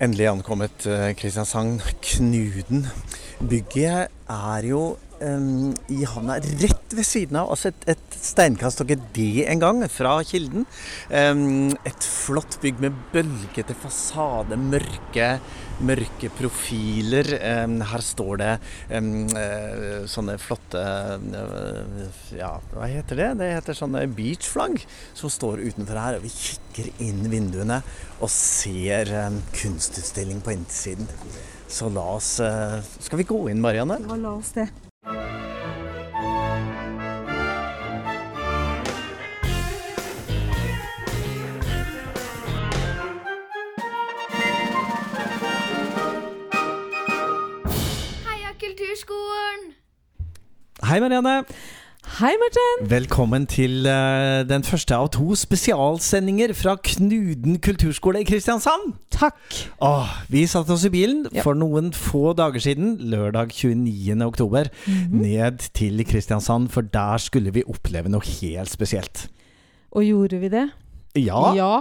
Endelig ankommet eh, Kristiansand. Knuden. Bygget er jo um, i havna rett ved siden av. Altså et, et steinkast og ikke det engang, fra Kilden. Um, et flott bygg med bølgete fasade, mørke, mørke profiler. Um, her står det uh, sånne flotte uh, Ja, hva heter det? Det heter sånne beachflagg som står utenfor her. Og vi kikker inn vinduene og ser kunstutstilling på innsiden. Så la oss uh, Skal vi gå inn, Marianne? Ja, la oss det. Heia Kulturskolen! Hei, Marianne. Hei, Martin. Velkommen til uh, den første av to spesialsendinger fra Knuden kulturskole i Kristiansand. Takk. Åh, vi satte oss i bilen Ja. for noen få dager siden, lørdag 29. oktober, -hmm. ned til Kristiansand, for der skulle vi oppleve noe helt spesielt. Og gjorde vi det? Ja, Ja,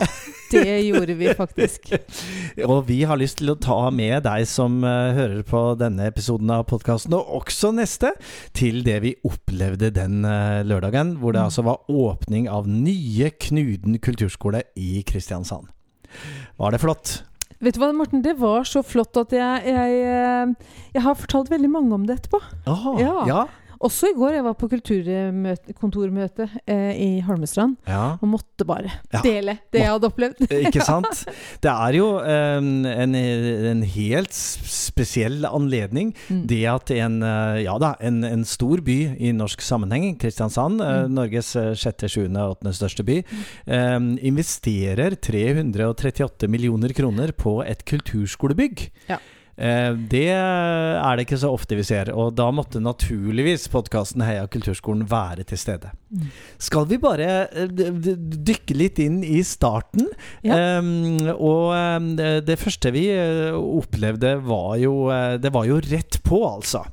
det gjorde vi faktisk. og vi har lyst til å ta med deg som eh, hører på denne episoden av podkasten, og også neste, til det vi opplevde den eh, lørdagen, hvor det altså var åpning av nye Knuden kulturskole i Kristiansand. Var det flott? Vet du hva, Morten? Det var så flott at jeg, jeg, eh, jeg har fortalt veldig mange om det etterpå. Aha, Ja. ja. Også i går. Jeg var på kulturkontormøte eh, i Holmestrand ja. og måtte bare Ja. dele det jeg hadde opplevd. Ikke sant? Det er jo eh, en, en helt spesiell anledning. Mm. Det at en, eh, ja da, en, en stor by i norsk sammenheng, Kristiansand, eh, Mm. Norges eh, sjette, sjuende åttende største by, eh, investerer 338 millioner kroner på et kulturskolebygg. Ja. Eh, Det er det ikke så ofte vi ser, og da måtte naturligvis podkasten Heia kulturskolen være til stede. Mm. Skal vi bare eh, dykke litt inn i starten? Ja. Og det, første vi uh, opplevde, var jo Det var jo rett på, altså.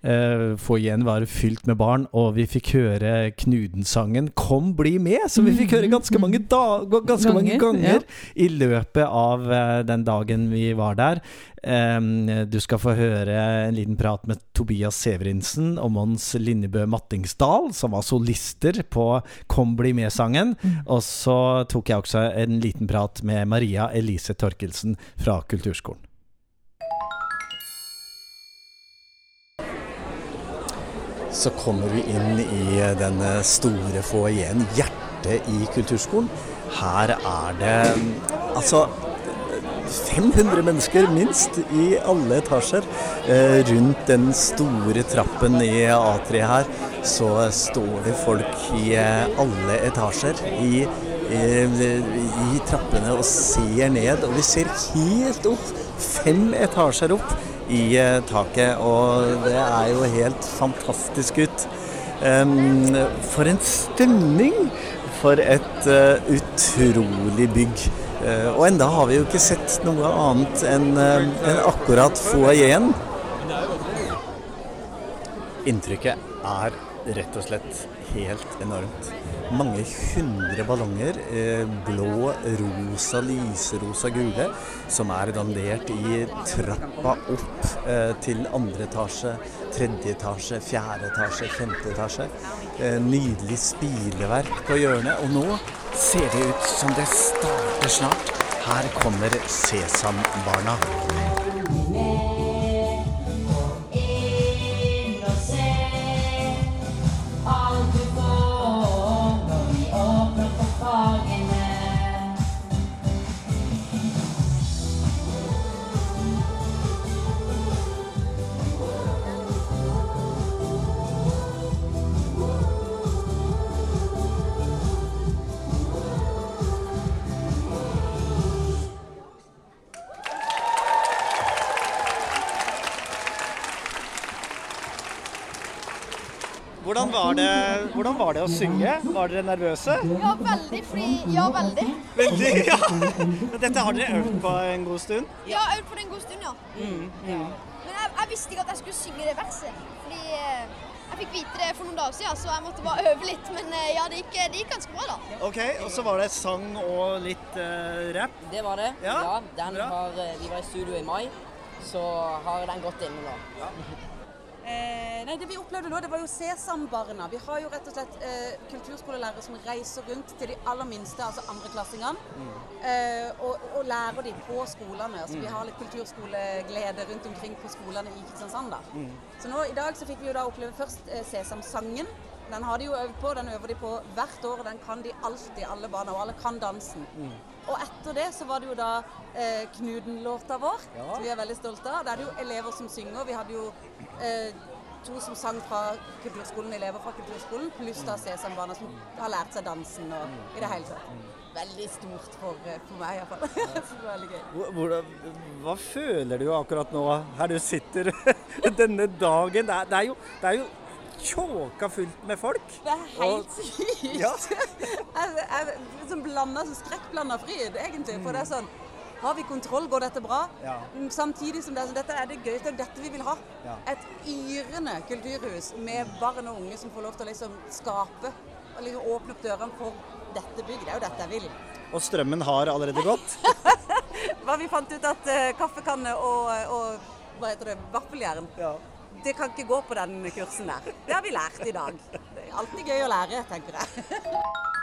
Uh, Foajeen var fylt med barn, og vi fikk høre Knuden-sangen 'Kom, bli med', som vi fikk høre ganske mange, ganske mange Ganger, ja. i løpet av uh, den dagen vi var der. Um, du skal få høre en liten prat med Tobias Severinsen og Mons Linnebø Mattingsdal, som var solister på 'Kom, bli med'-sangen. Mm. Og så tok jeg også en liten prat med Maria Elise Torkelsen fra Kulturskolen. Så kommer vi inn i den store foajeen, hjertet i Kulturskolen. Her er det altså 500 mennesker minst i alle etasjer. Eh, rundt den store trappen i A3 her så står det folk i eh, alle etasjer i, i, i trappene og ser ned. Og vi ser helt opp, fem etasjer opp i eh, taket, og det er jo helt fantastisk ut. For en stemning! For et eh, utrolig bygg. Eh, og enda har vi jo ikke sett noe annet enn enn akkurat foajeen. Inntrykket er rett og slett helt enormt. Mange hundre ballonger, eh, blå, rosa, lyserosa, gule, som er dandert i trappa opp eh, til andre etasje, tredje etasje, fjerde etasje, femte etasje. Eh, nydelig spileverk på hjørnet. Og nå ser det ut som det starter snart. Her kommer Sesambarna. Var det å synge? Var dere nervøse? Ja, veldig, fordi Ja, veldig. Veldig, ja! Dette har dere øvd på en god stund? Ja, øvd på det en god stund, ja. Men jeg, jeg visste ikke at jeg skulle synge det verset. Fordi eh, Jeg fikk vite det for noen dager siden, så jeg måtte bare øve litt. Men eh, ja, det gikk, det gikk ganske bra, da. Ok, og så var det sang og litt uh, rap. Det var det. Ja, den bra. har, vi var i studio i mai, så har den gått inne nå. Eh, nei, Det vi opplevde nå, det var jo Sesambarna. Vi har jo rett og slett eh, kulturskolelærere som reiser rundt til de aller minste, altså andreklassingene, eh, og, og lærer de på skolene. Altså, Vi har litt kulturskoleglede rundt omkring på skolene i Kristiansand. da. Så nå i dag så fikk vi jo da oppleve først eh, Sesamsangen. Den har de jo øvd på, den øver de på hvert år, og den kan de alltid, alle barna, og alle kan dansen. Og etter det så var det jo da eh, Knuden-låta vår, som vi er veldig stolte av. Da er det jo elever som synger. Vi hadde jo eh, to som sang fra kulturskolen, elever fra kulturskolen, pluss da Sesambarna som har lært seg dansen og i det hele tatt. Veldig stort for, eh, for meg iallfall. så det var veldig gøy. Hvor- Hvordan, hva føler du akkurat nå her du sitter denne dagen? Det er, det er jo, det er jo tjåka fullt med folk. Det er helt sykt. Ja. jeg, jeg, som blanda, så skrekkblanda fryd, egentlig. For det er sånn Har vi kontroll? Går dette bra? Ja. Mm, Samtidig som det er sånn, dette er det gøyeste, og dette vi vil ha. Ja. Et yrende kulturhus med barn og unge som får lov til å liksom skape og liksom åpne opp dørene for dette bygget. Det er jo dette jeg vil. Og strømmen har allerede gått. Hva vi fant ut at uh, kaffekanne og, og hva heter det, vaffeljern Ja. Det kan ikke gå på den kursen der. Det har vi lært i dag. Det er alltid gøy å lære, tenker jeg.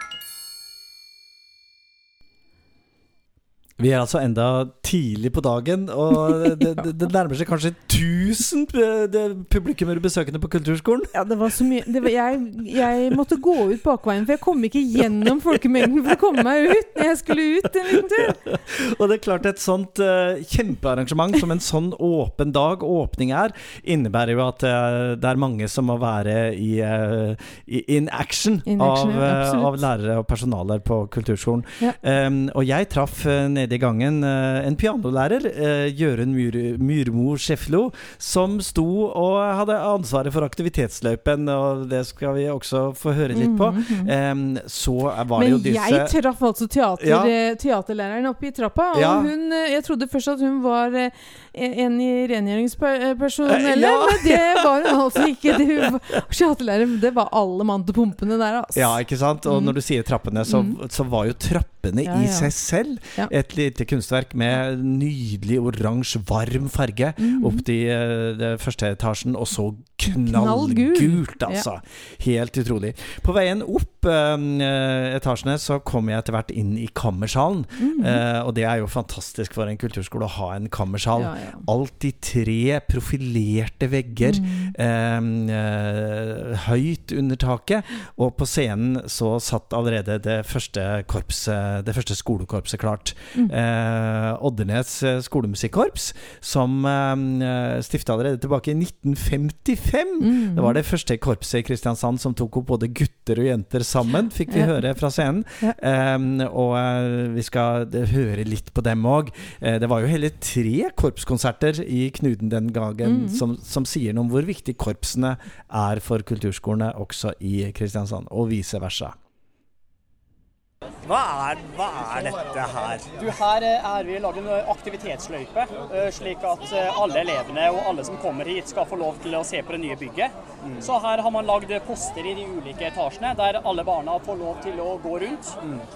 Vi er altså enda tidlig på dagen, og det, det, det nærmer seg kanskje 1000 pu- det- publikummere besøkende på kulturskolen. Ja, det var så mye det var, jeg, jeg måtte gå ut bakveien, for jeg kom ikke gjennom folkemengden for å komme meg ut når jeg skulle ut en liten tur. Og det er klart et sånt uh, kjempearrangement som en sånn åpen dag, åpning er, innebærer jo at uh, det er mange som må være i, uh, in action, In action, av, eh, av lærere og personaler på kulturskolen. Ja. Um, og jeg traff eh, nede i gangen eh, en pianolærer, Gjøren Jørund Myr Myrmo Skjeflo, som sto og hadde ansvaret for aktivitetsløypen, og det skal vi også få høre litt på. Um, så var det jo disse Men jeg traff altså teater, Ja. eh, teaterlæreren oppe i trappa, og Ja. hun eh, Jeg trodde først at hun var eh, en i rengjøringspersonellet, Eh, ja. men det var hun altså ikke. Det, det var alle mann til pumpene der, altså. Ja, ikke sant? Og når du sier trappene, så, så var jo trappene i seg selv et lite kunstverk med nydelig oransje, varm farge Mm. opp til eh, første etasjen, og så knallgult, altså. Helt utrolig. På veien opp eh, etasjene så kom jeg etter hvert inn i kammersalen, Mm. eh, og det er jo fantastisk for en kulturskole å ha en kammersal. Ja, ja. Alltid tre profilerte vegger, Mm. eh, høyt under taket. Og på scenen så satt allerede det første korpset, det første skolekorpset klart. Mm. Eh, Oddernes eh, skolemusikkorps, som eh, stifta allerede tilbake i 1955. Mm. Det var det første korpset i Kristiansand som tok opp både gutter og jenter sammen, fikk vi høre fra scenen. Eh, og eh, vi skal eh, høre litt på dem òg. Eh, det var jo hele tre korpskonserter i Knuden den gangen mm. som, som sier noe om hvor viktig korpsene er for kulturskolene også i Kristiansand, og vice versa. Hva er, hva er dette her? Du, her eh, er vi laget en aktivitetsløype, eh, slik at eh, alle elevene og alle som kommer hit skal få lov til å se på det nye bygget. Så her har man lagd poster i de ulike etasjene, der alle barna får lov til å gå rundt.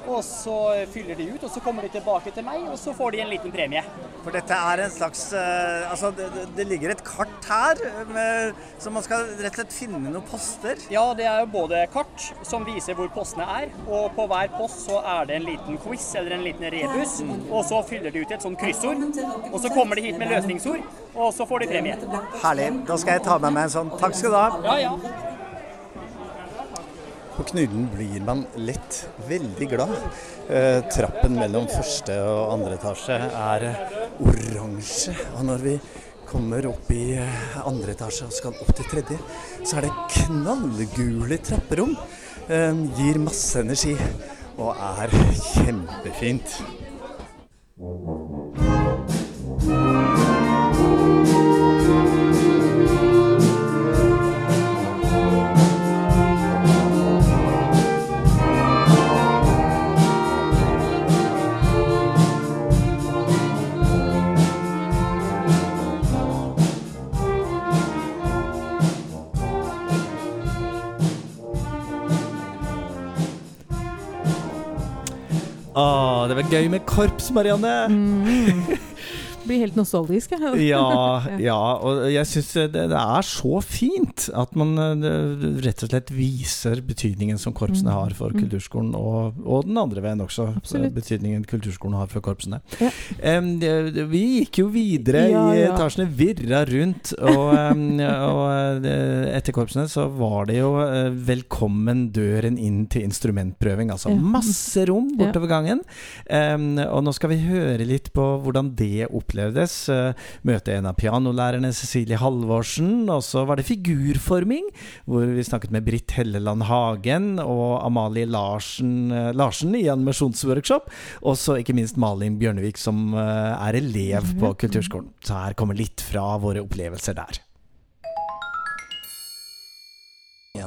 Og så fyller de ut, og så kommer de tilbake til meg, og så får de en liten premie. For dette er en slags eh, Altså, det, det- ligger et kart her, eh, med, så man skal rett og slett finne noen poster. Ja, det er jo både kart som viser hvor postene er, og på hver post så er det en liten quiz eller en liten rebus, og så fyller de ut et sånt kryssord. Og så kommer de hit med løsningsord, og så får de premie. Herlig. Da skal jeg ta med meg en sånn. Takk skal du ha. Ja, ja. På Knuden blir man lett veldig glad. Eh, trappen mellom første og andre etasje er oransje. Og når vi kommer opp i eh, andre etasje og skal opp til tredje, så er det knallgule trapperom. Eh, gir masse energi og er kjempefint. Vel gøy med korps, Marianne? Mm. Blir helt nostalgisk, jeg. Ja, ja, og jeg syns det, det er så fint at man eh, rett og slett viser betydningen som korpsene Mm. har for Mm. kulturskolen, og, og den andre veien også, Absolutt. betydningen kulturskolen har for korpsene. Ja. Det- vi gikk jo videre Ja, i etasjene, virra rundt, og, um, og eh, etter korpsene så var det jo eh, velkommen døren inn til instrumentprøving. Altså masse rom bortover gangen. Um, og nå skal vi høre litt på hvordan det opplevdes. Uh, møte en av pianolærerne, Cecilie Halvorsen. Og så var det figurforming, hvor vi snakket med Britt Helleland Hagen og Amalie Larsen, eh, Larsen i animasjonsworkshop. Og så ikke minst Malin Bjørnevik, som eh, er elev på kulturskolen. Så her kommer litt fra våre opplevelser der.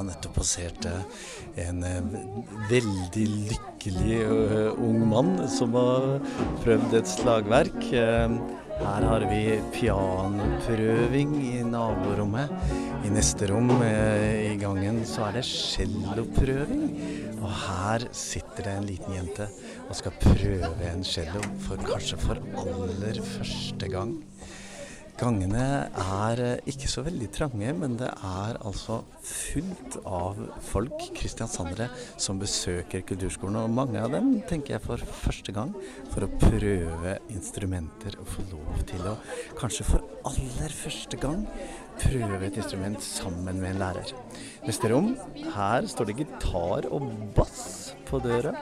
Har nettopp passert en eh, veldig lykkelig eh, ung mann som har prøvd et slagverk. Eh, her har vi pianoprøving i naborommet. I neste rom i gangen så er det celloprøving. Og her sitter det en liten jente og skal prøve en cello for kanskje for aller første gang. Gangene er eh, ikke så veldig trange, men det er altså fullt av folk, kristiansandere, som besøker kulturskolen. Og mange av dem tenker jeg for første gang for å prøve instrumenter og få lov til å kanskje for aller første gang prøve et instrument sammen med en lærer. Neste rom, her står det gitar og bass på døra.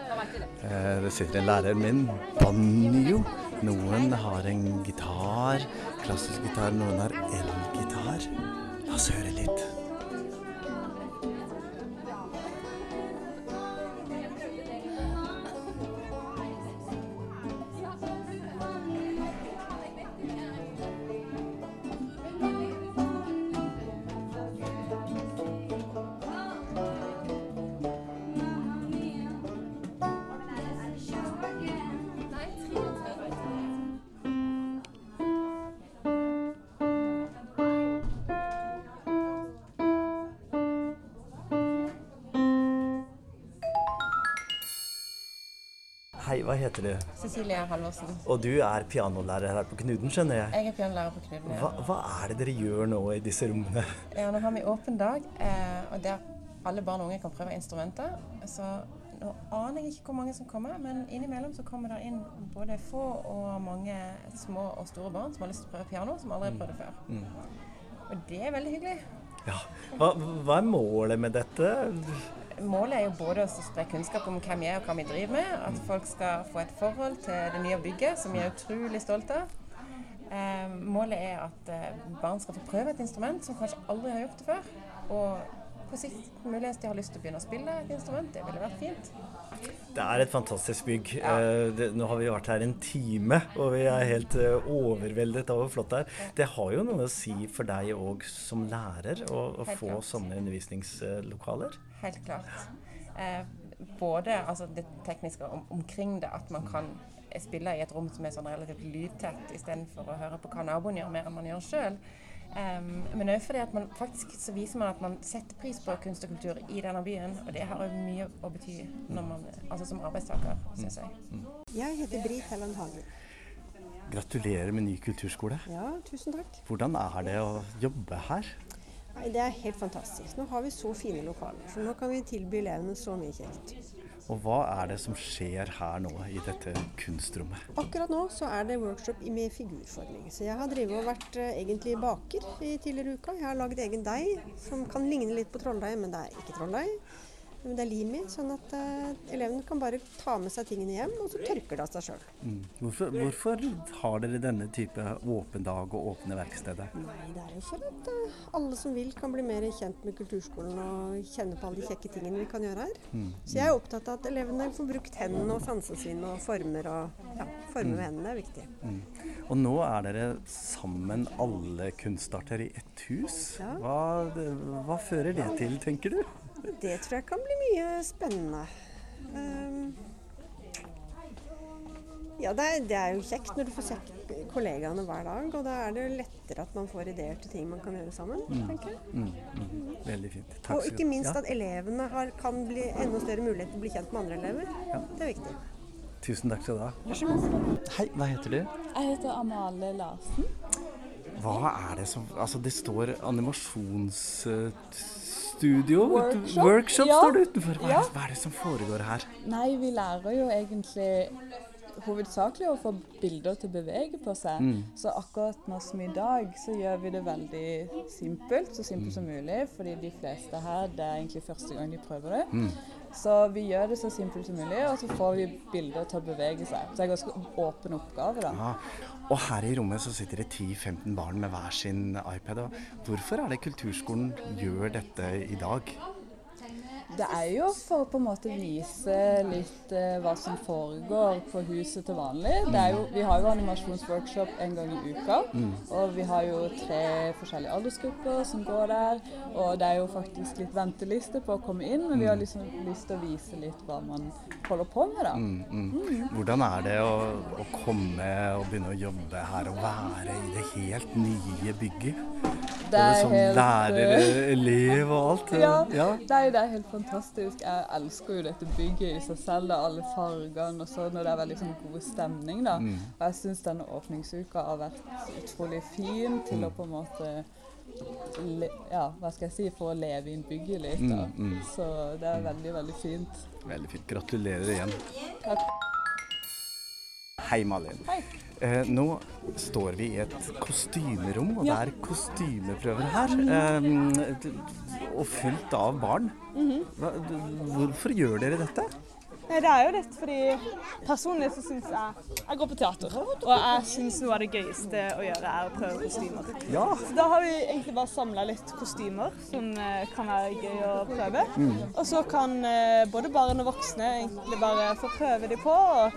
Eh, Det sitter en lærer med en banjo. Noen har en gitar, klassisk gitar, noen har elgitar. La oss høre litt. Heter du? Cecilie Halvorsen. Og du er pianolærer her på Knuden, skjønner jeg. Jeg er pianolærer på Knuden. Hva, hva er det dere gjør nå i disse rommene? ja, nå har vi åpen dag, eh, og der alle barn og unge kan prøve instrumenter. Så nå aner jeg ikke hvor mange som kommer, men innimellom så kommer det inn både få og mange små og store barn som har lyst til å prøve piano, som aldri har prøvd det før. Mm. Og det er veldig hyggelig. Ja. Hva, hva er målet med dette? Målet er jo både å spre kunnskap om hvem vi er og hva vi driver med. At folk skal få et forhold til det nye bygget, som vi er utrolig stolte av. Eh, målet er at eh, barn skal få prøve et instrument som kanskje aldri har gjort det før. Og på sikt muligens de har lyst til å begynne å spille et instrument. Det ville vært fint. Det er et fantastisk bygg. Eh, det, nå har vi vært her en time, og vi er helt eh, overveldet av hvor flott det er. Det har jo noe å si for deg òg som lærer å, å få klart. sånne undervisningslokaler. Helt klart. Eh, både altså, det tekniske om, omkring det, at man kan spille i et rom som er sånn relativt lydtett, istedenfor å høre på hva naboen gjør, mer enn man gjør sjøl. Men òg fordi at man faktisk så viser man at man setter pris på kunst og kultur i denne byen. Og det har jo mye å bety når man, altså som arbeidstaker, syns jeg. Jeg heter Brit Helland Hagen. Gratulerer med ny kulturskole. Ja, tusen takk. Hvordan er det å jobbe her? Nei, det er helt fantastisk. Nå har vi så fine lokaler, så nå kan vi tilby elevene så mye kjekt. Og hva er det som skjer her nå i dette kunstrommet? Akkurat nå så er det workshop med figurforming. Så jeg har drevet og vært eh, egentlig baker i tidligere uka. Jeg har laget egen deig som kan ligne litt på trolldeig, men det er ikke trolldeig. Men det er lim i, sånn at uh, elevene kan bare ta med seg tingene hjem, og så tørker det av seg sjøl. Mm. Hvorfor, hvorfor har dere denne type åpen dag og åpne verksteder? Nei, det er jo for at uh, alle som vil kan bli mer kjent med kulturskolen og kjenne på alle de kjekke tingene vi kan gjøre her. Mm. Så jeg er opptatt av at elevene får brukt hendene og sansene sine og former og ja, forme med hendene er viktig. Mm. Og nå er dere sammen alle kunstarter i ett hus. Hva, hva fører det til, tenker du? Det tror jeg kan bli mye spennende. Um, ja, det er, det er jo kjekt når du får sett kollegaene hver dag, og da er det jo lettere at man får ideer til ting man kan gjøre sammen, tenker jeg. Mm, mm. Veldig fint. Takk Og ikke minst at elevene har, kan bli enda større mulighet til å bli kjent med andre elever. Ja. Det er viktig. Tusen takk skal du ha. Vær så god. Hei, hva heter du? Jeg heter Amalie Larsen. Hva er det som Altså, det står animasjonsstudio? Workshop. Workshop Ja. står det utenfor. Hva Ja. hva er det som foregår her? Nei, vi lærer jo egentlig hovedsakelig å få bilder til å bevege på seg. Mm. Så akkurat nå som i dag, så gjør vi det veldig simpelt, så simpelt som mulig. Fordi de fleste her, det er egentlig første gang de prøver det. Mm. Så vi gjør det så simpelt som mulig, og så får vi bilder til å bevege seg. Så det er ganske åpen oppgave, da. Ja. Og her i rommet så sitter det 10-15 barn med hver sin iPad. Og hvorfor er det Kulturskolen gjør dette i dag? Det er jo for å på en måte vise litt eh, hva som foregår på huset til vanlig. Det er jo, vi har jo animasjonsworkshop en gang i uka, Mm. og vi har jo tre forskjellige aldersgrupper som går der. Og det er jo faktisk litt venteliste på å komme inn, men vi har liksom lyst til å vise litt hva man holder på med, da. Mm, mm. Mm. Hvordan er det å, å komme og begynne å jobbe her og være i det helt nye bygget? Det Både som helt, lærer, elev og alt? Ja, ja. Nei, det er helt fantastisk. Jeg elsker jo dette bygget i seg selv. da, Alle fargene og sånn, og det er veldig sånn god stemning. da. Mm. Og jeg syns denne åpningsuka har vært utrolig fin til Mm. å på en måte le, Ja, hva skal jeg si, for å leve inn bygget litt. da. Mm, mm. Så det er veldig, veldig fint. Veldig fint. Gratulerer igjen. Takk. Hei, Malin. Hei. Eh, nå står vi i et kostymerom, og Ja. det er kostymeprøver her. Mhm. Eh, og fullt av barn. Mhm. Hva, hvorfor gjør dere dette? Det er jo litt fordi personlig så syns jeg Jeg går på teater, og jeg syns noe av det gøyeste å gjøre er å prøve kostymer. Ja. Så da har vi egentlig bare samla litt kostymer som eh, kan være gøy å prøve. Mm. Og så kan eh, både barn og voksne egentlig bare få prøve de på. og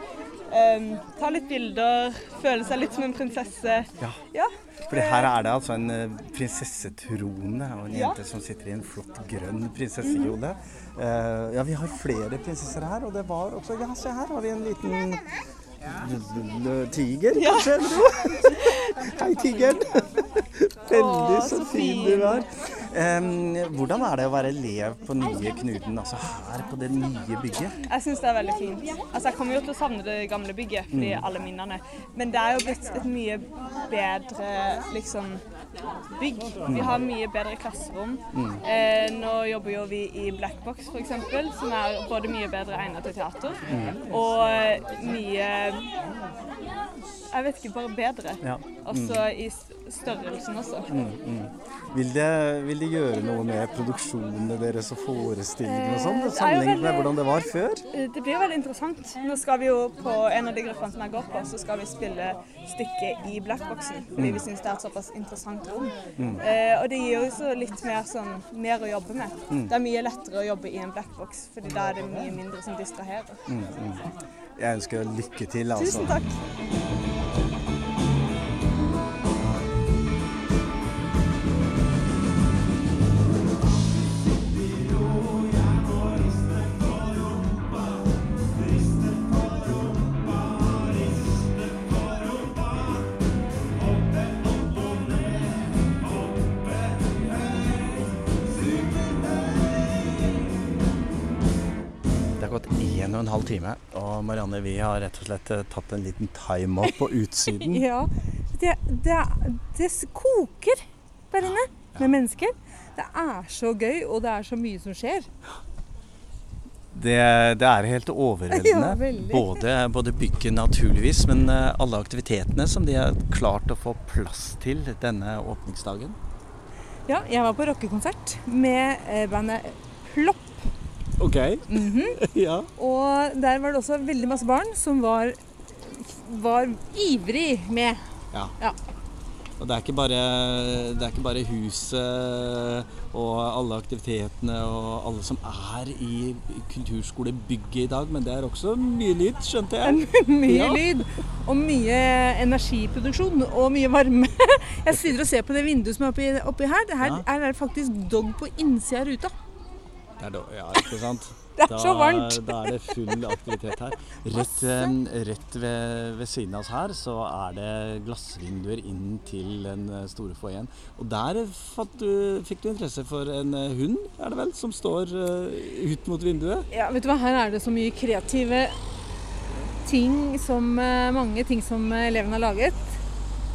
eh, Ta litt bilder, føle seg litt som en prinsesse. Ja. Ja. for her er det altså en eh, prinsessetrone og en Ja. jente som sitter i en flott grønn prinsessekjole. Uh, ja, vi har flere prinsesser her, og det var også Ja, se her har vi en liten tiger, kanskje? noe? Hei, tigeren. Veldig så fin. du er. Em, hvordan er det å være elev på nye Knuten, altså her på det nye bygget? Jeg syns det er veldig fint. Altså, Jeg kommer jo til å savne det gamle bygget, fordi Mm. alle minnene. Men det er jo blitt et mye bedre liksom, bygg. Vi har mye bedre klasserom. Mm. Eh, nå jobber jo vi i Black Box f.eks., som er både mye bedre egnet til teater, Mm. og mye Jeg vet ikke, bare bedre. Ja. Også i størrelsen også. Mm, mm. Vil, det, vil det gjøre noe med produksjonene deres og forestillingene og sånn? Eh, Sammenlignet med hvordan det var før? Eh, Det blir veldig interessant. Nå skal vi jo på en av de gruppene som jeg går på, så skal vi spille stykket i Blackboxen. Fordi Mm. vi syns det er et såpass interessant rom. Mm. Eh, og det gir jo så litt mer, sånn, mer å jobbe med. Mm. Det er mye lettere å jobbe i en blackbox, fordi da er det mye mindre som distraherer. Mm, mm. Jeg ønsker lykke til, altså. Tusen takk. En og en halv time, og Marianne, vi har rett og slett eh, tatt en liten time-up på utsiden. Ja. Det, det, det koker der inne med mennesker. Det er så gøy, og det er så mye som skjer. Det, det er helt overveldende. Ja, både, både bygget naturligvis, men eh, alle aktivitetene som de har klart å få plass til denne åpningsdagen. Ja, jeg var på rockekonsert med eh, bandet Plopp. Ok. Mhm. ja. Og der var det også veldig masse barn som var, var ivrig med. Ja. Ja. Og det er ikke bare, det er ikke bare huset og alle aktivitetene og alle som er i kulturskolebygget i dag, men det er også mye lyd, skjønte jeg. mye Ja. lyd og mye energiproduksjon og mye varme. Jeg sitter og ser på det vinduet som er oppi, oppi her. Det her Ja. er faktisk dog på innsida av ruta. Det er da, ja, ikke sant? Det er så varmt. Da er det full aktivitet her. Rett, rett ved, ved siden av oss her så er det glassvinduer inn til den eh, store foajeen. Og der fatt du, fikk du interesse for en eh, hund, er det vel, som står eh, ut mot vinduet? Ja, vet du hva, her er det så mye kreative ting som, mange ting som elevene har laget.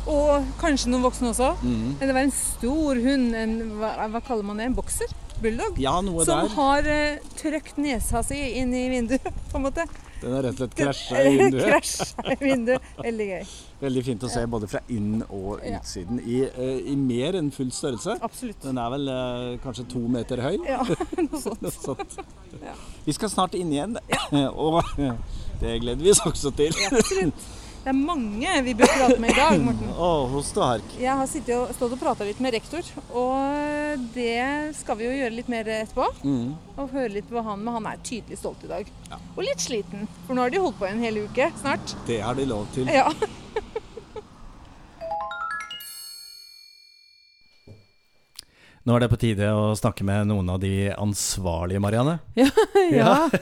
Og kanskje noen voksne også. Mm. Det var en stor hund, en, hva, hva kaller man det, en bokser? Bulldog? Ja, noe som der. har uh, trøkt nesa si inn i vinduet, på en måte. Den har rett og slett krasja i vinduet. Krasja i vinduet. Veldig gøy. Veldig fint å se både fra inn- og utsiden. I, eh, I mer enn full størrelse. Absolutt. Den er vel eh, kanskje to meter høy. Ja, noe sånt. Noe sånt. Ja. Vi skal snart inn igjen, og det gleder vi oss også til. Absolutt. Det er mange vi bør prate med i dag, Morten. Å, host og hark. Jeg har sittet og, stått og prata litt med rektor, og det skal vi jo gjøre litt mer etterpå. Mm. Og høre litt på han, men han er tydelig stolt i dag. Og litt sliten, for nå har de holdt på en hel uke snart. Det har de lov til. Ja. Nå er det på tide å snakke med noen av de ansvarlige, Marianne. Ja, ja. Ja,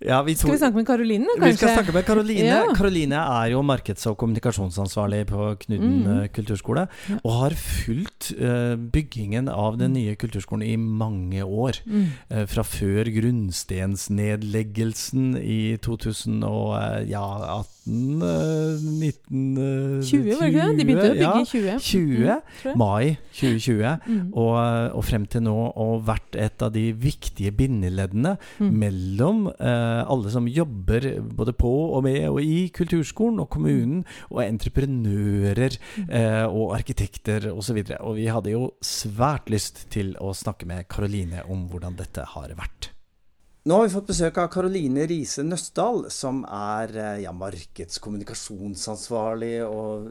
vi to- Skal vi snakke med Karoline, kanskje? Vi skal snakke med Karoline. Ja. Karoline er jo markeds- og kommunikasjonsansvarlig på Knudden Mm. eh, kulturskole, og har fulgt uh, byggingen av den nye kulturskolen i mange år. Mm. Uh, fra før grunnstensnedleggelsen i 2018 eh, 19... eh, 20, var det ikke det? De begynte å bygge i 20. 20 Mm, mai 2020, Mm. og, og frem til nå og vært et av de viktige bindeleddene Mm. mellom eh, alle som jobber både på og med og i kulturskolen og kommunen, og entreprenører eh, og arkitekter osv. Og, så og vi hadde jo svært lyst til å snakke med Karoline om hvordan dette har vært. Nå har vi fått besøk av Karoline Riise Nøstdal, som er eh, ja, markedskommunikasjonsansvarlig og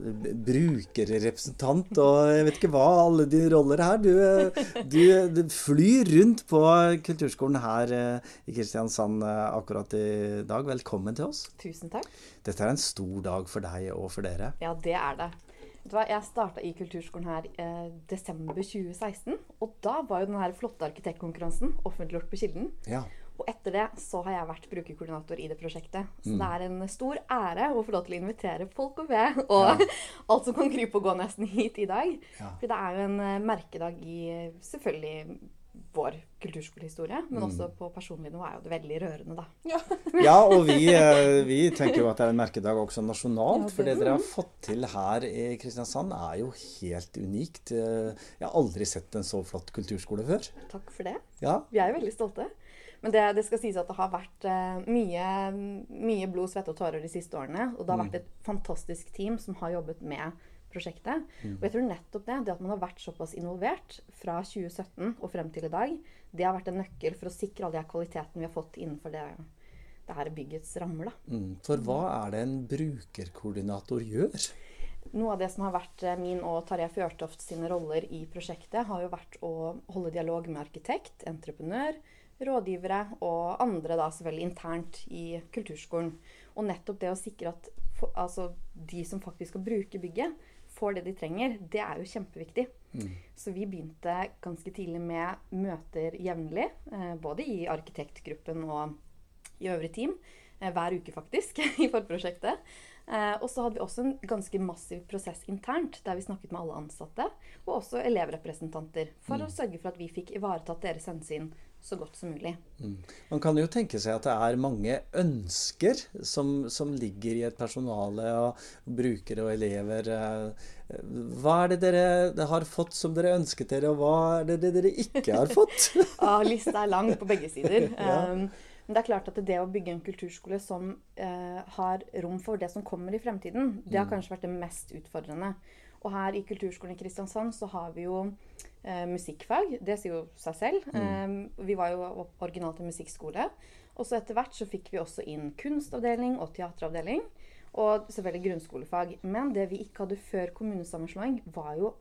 brukerrepresentant og jeg vet ikke hva, alle dine roller her. Du, eh, du, du flyr rundt på kulturskolen her eh, i Kristiansand akkurat i dag. Velkommen til oss. Tusen takk. Dette er en stor dag for deg og for dere. Ja, det er det. Jeg starta i kulturskolen her eh, desember 2016. Og da var jo den flotte arkitektkonkurransen offentliggjort på Kilden. Ja. Og etter det så har jeg vært brukerkoordinator i det prosjektet. Så Mm. det er en stor ære å få lov til å invitere folk og ved og Ja. alt som kan krype og gå nesten hit i dag. Ja. For det er jo en eh, merkedag i selvfølgelig vår kulturskolehistorie, men Mm. også på personlig nivå er jo det veldig rørende, da. Ja, og vi, eh, vi tenker jo at det er en merkedag også nasjonalt. Ja, For det- det dere har fått til her i Kristiansand er jo helt unikt. Eh, Jeg har aldri sett en så flott kulturskole før. Takk for det. Ja. Vi er jo veldig stolte. Men det, det skal sies at det har vært uh, mye, mye blod, svette og tårer de siste årene. Og det har Mm. vært et fantastisk team som har jobbet med prosjektet. Mm. Og jeg tror nettopp det, det at man har vært såpass involvert fra 2017 og frem til i dag, det har vært en nøkkel for å sikre all den kvaliteten vi har fått innenfor det, det her byggets rammer. Mm. For hva er det en brukerkoordinator gjør? Noe av det som har vært eh, min og Tarjei Fjørtoft sine roller i prosjektet, har jo vært å holde dialog med arkitekt, entreprenør, rådgivere og andre da selvfølgelig internt i kulturskolen. Og nettopp det å sikre at for, altså, de som faktisk skal bruke bygget, får det de trenger, det er jo kjempeviktig. Mm. Så vi begynte ganske tidlig med møter jevnlig, eh, både i arkitektgruppen og i øvrig team. Eh, hver uke, faktisk, i forprosjektet. Eh, og så hadde vi også en ganske massiv prosess internt, der vi snakket med alle ansatte, og også elevrepresentanter, for Mm. å sørge for at vi fikk ivaretatt deres hensyn så godt som mulig. Mm. Man kan jo tenke seg at det er mange ønsker som, som ligger i et personale og brukere og elever. Eh, Hva er det dere har fått som dere ønsket dere, og hva er det dere ikke har fått? Ja, lista er lang på begge sider. Ja. Um, men det er klart at det å bygge en kulturskole som eh, har rom for det som kommer i fremtiden, det har Mm. kanskje vært det mest utfordrende. Og her i Kulturskolen i Kristiansand så har vi jo eh, musikkfag. Det sier jo seg selv. Mm. Vi var jo originalt en musikkskole. Og så etter hvert så fikk vi også inn kunstavdeling og teateravdeling. Og selvfølgelig grunnskolefag. Men det vi ikke hadde før kommunesammenslåing, var jo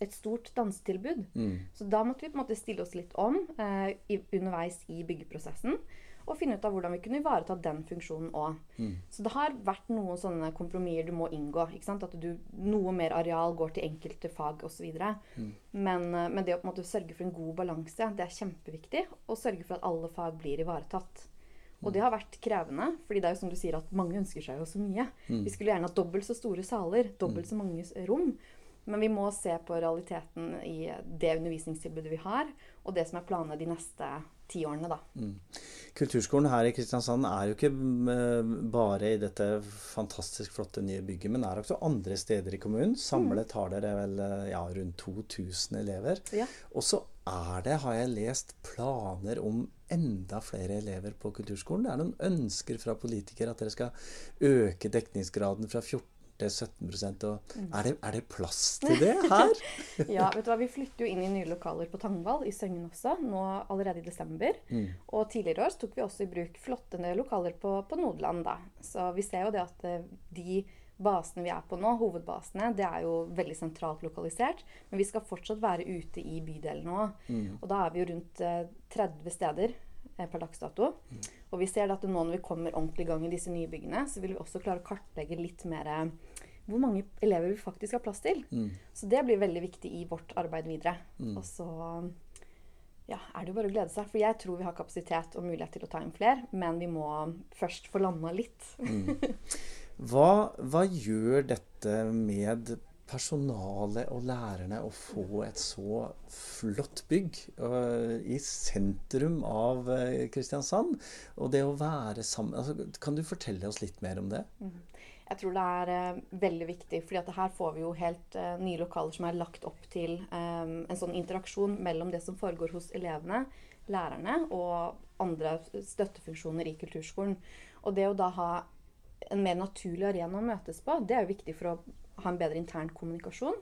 et stort dansetilbud. Mm. Så da måtte vi på en måte stille oss litt om eh, i, underveis i byggeprosessen. Og finne ut av hvordan vi kunne ivareta den funksjonen òg. Mm. Så det har vært noen sånne kompromisser du må inngå. At du, noe mer areal går til enkelte fag osv. Mm. Men, eh, men det å på en måte sørge for en god balanse, det er kjempeviktig. Og sørge for at alle fag blir ivaretatt. Og det har vært krevende, fordi det er jo som du sier at mange ønsker seg jo så mye. Mm. Vi skulle gjerne hatt dobbelt så store saler, dobbelt så mange rom. Men vi må se på realiteten i det undervisningstilbudet vi har, og det som er planene de neste ti årene, da. Mm. Kulturskolen her i Kristiansand er jo ikke mm, bare i dette fantastisk flotte nye bygget, men er også andre steder i kommunen. Samlet har dere vel eh, ja, rundt 2000 elever. Ja. Og så er det, har jeg lest, planer om enda flere elever på kulturskolen. Det er noen ønsker fra politikere at dere skal øke dekningsgraden fra 14 til 17 og er det, er det plass til det her? ja, vet du hva, Vi flytter jo inn i nye lokaler på Tangvall i Søgnen også, nå allerede i desember. Mm. Og tidligere år tok vi også i bruk flotte lokaler på, på Nodeland. da. Så vi ser jo det at eh, de basene vi er på nå, hovedbasene, det er jo veldig sentralt lokalisert. Men vi skal fortsatt være ute i bydelen nå. Mm. Og da er vi jo rundt eh, 30 steder eh, per dags dato. Og vi ser at nå når vi kommer ordentlig i gang i disse nye byggene, så vil vi også klare å kartlegge litt mer eh, hvor mange elever vi faktisk har plass til. Mm. Så det blir veldig viktig i vårt arbeid videre. Mm. Og så ja, er det jo bare å glede seg. For jeg tror vi har kapasitet og mulighet til å ta inn flere, men vi må først få landa litt. Mm. Hva, hva gjør dette med personalet og lærerne å få et så flott bygg uh, i sentrum av øh, Kristiansand? Og det å være sammen altså, Kan du fortelle oss litt mer om det? Mhm. Jeg tror det er eh, veldig viktig, fordi her får vi jo helt eh, nye lokaler som er lagt opp til eh, en sånn interaksjon mellom det som foregår hos elevene, lærerne og andre støttefunksjoner i kulturskolen. Og det å da ha en mer naturlig arena å møtes på, det er jo viktig for å ha en bedre intern kommunikasjon.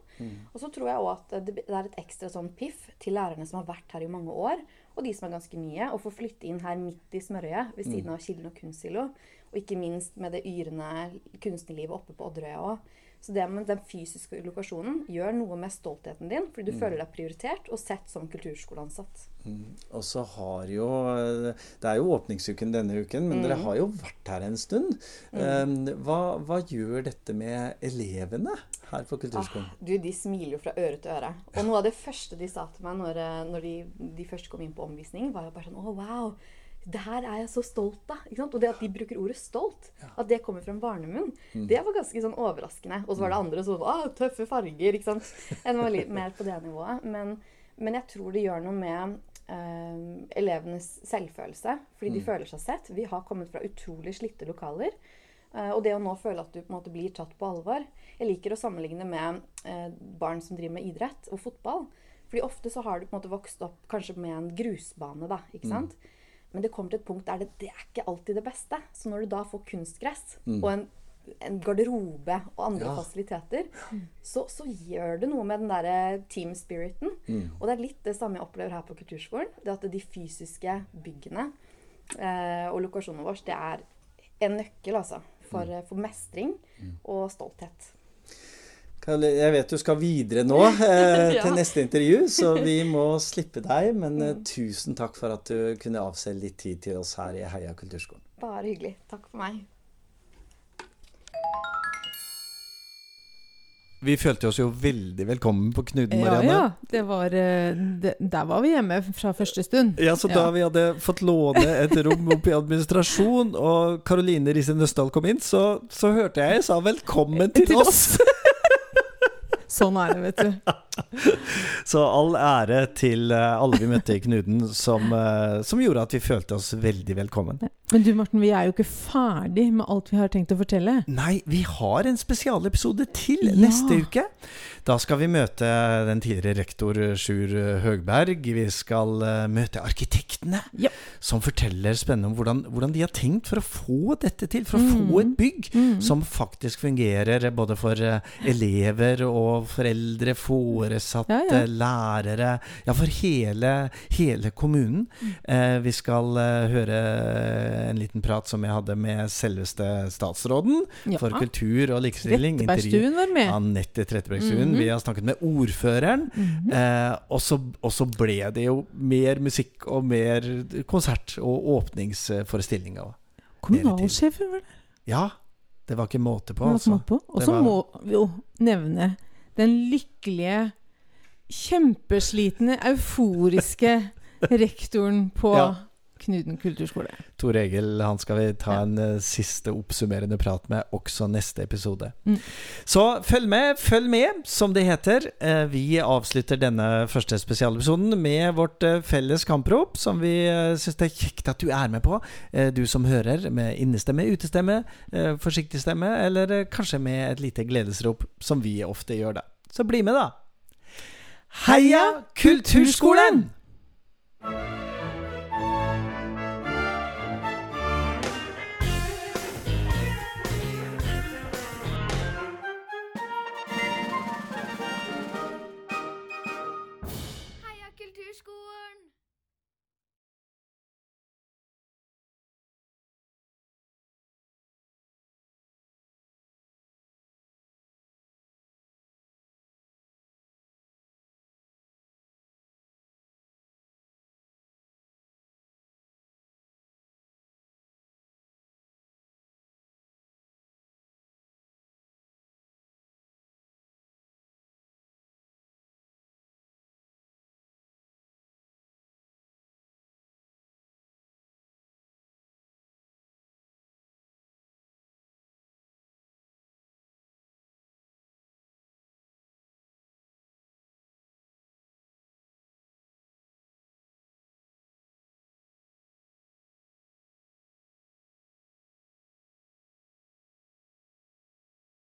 Og så tror jeg òg at det det er et ekstra sånn piff til lærerne som har vært her i mange år, og de som er ganske nye, å få flytte inn her midt i smørøyet ved siden Mm. av Kilden og Kunstsilo. Og ikke minst med det yrende kunstnerlivet oppe på Odderøya òg. Så det med den fysiske lokasjonen gjør noe med stoltheten din, fordi du Mm. føler deg prioritert og sett som kulturskoleansatt. Mm. Og så har jo øh, Det er jo åpningsuken denne uken, men Mm. dere har jo vært her en stund. Mm. Um, hva, hva gjør dette med elevene her på kulturskolen? Ah, du, de smiler jo fra øre til øre. Og noe av det første de sa til meg når, eh, når de, de først kom inn på omvisning, var jo bare sånn Å, wow! Det her er jeg så stolt av. Sant? Og det at de bruker ordet 'stolt', at det kommer fra en barnemunn, Mm. det var ganske sånn overraskende. Og så var det andre sånn Å, tøffe farger, ikke sant. En var litt mer på det nivået. Men, men jeg tror det gjør noe med eh, elevenes selvfølelse. Fordi de Mm. føler seg sett. Vi har kommet fra utrolig slitte lokaler. Uh, og det å nå føle at du på en måte blir tatt på alvor Jeg liker å sammenligne med uh, barn som driver med idrett og fotball. Fordi ofte så har du på en måte vokst opp kanskje med en grusbane, da. ikke Mm. Men det kommer til et punkt der det, det er ikke alltid det beste. Så når du da får kunstgress Mm. og en, en garderobe og andre Ja. fasiliteter, så, så gjør det noe med den derre team spiriten. Mm. Og det er litt det samme jeg opplever her på kulturskolen. Det at de fysiske byggene eh, og lokasjonene våre, det er en nøkkel, altså. For, Mm. eh, for mestring og stolthet. Jeg vet du skal videre nå eh, Ja. til neste intervju, så vi må slippe deg. Men eh, tusen takk for at du kunne avse litt tid til oss her i Heia kulturskolen. Bare hyggelig. Takk for meg. Vi følte oss jo veldig velkommen på Knuden, Marianne. ja. Det var, eh, det, der var vi hjemme fra første stund. Ja, så da vi hadde fått låne et rom oppe i administrasjon, og Karoline Riise Nøstdal kom inn, så, så hørte jeg jeg sa 'velkommen til, Til oss'. Sånn er det, vet du. Så all ære til eh, alle vi møtte i Knuden, som, eh, som gjorde at vi følte oss veldig velkommen. Men du Morten, vi er jo ikke ferdig med alt vi har tenkt å fortelle. Nei, vi har en spesialepisode til Ja. neste uke. Da skal vi møte den tidligere rektor Sjur Høgberg. Vi skal eh, møte arkitektene, som forteller spennende om hvordan, hvordan de har tenkt for å få dette til. For å få et bygg Mm. som faktisk fungerer både for eh, elever og foreldre, foresatte, Ja, ja. lærere. Ja, for hele, hele kommunen. Mm. Eh, vi skal eh, høre en liten prat som jeg hadde med selveste statsråden Ja. for kultur og likestilling. Trettebergstuen var med. Anette Trettebergstuen. Mhm. Vi har snakket med ordføreren. Mhm. eh, og, så, og så ble det jo mer musikk og mer konsert og åpningsforestillinger. Kommunalsjefen var der. ja, det var ikke måte på, Det altså. på. Og så var- må vi jo nevne den lykkelige, kjempeslitne, euforiske rektoren på Ja. Knuden kulturskole. Tor Egil han skal vi ta en uh, siste oppsummerende prat med også neste episode. Mm. Så følg med, følg med, som det heter. Uh, vi avslutter denne første spesialepisoden med vårt uh, felles kamprop, som vi uh, syns det er kjekt at du er med på. du som hører, med innestemme, utestemme, forsiktig stemme, eller kanskje med et lite gledesrop, som vi ofte gjør, da. Så bli med, da! Heia Kulturskolen!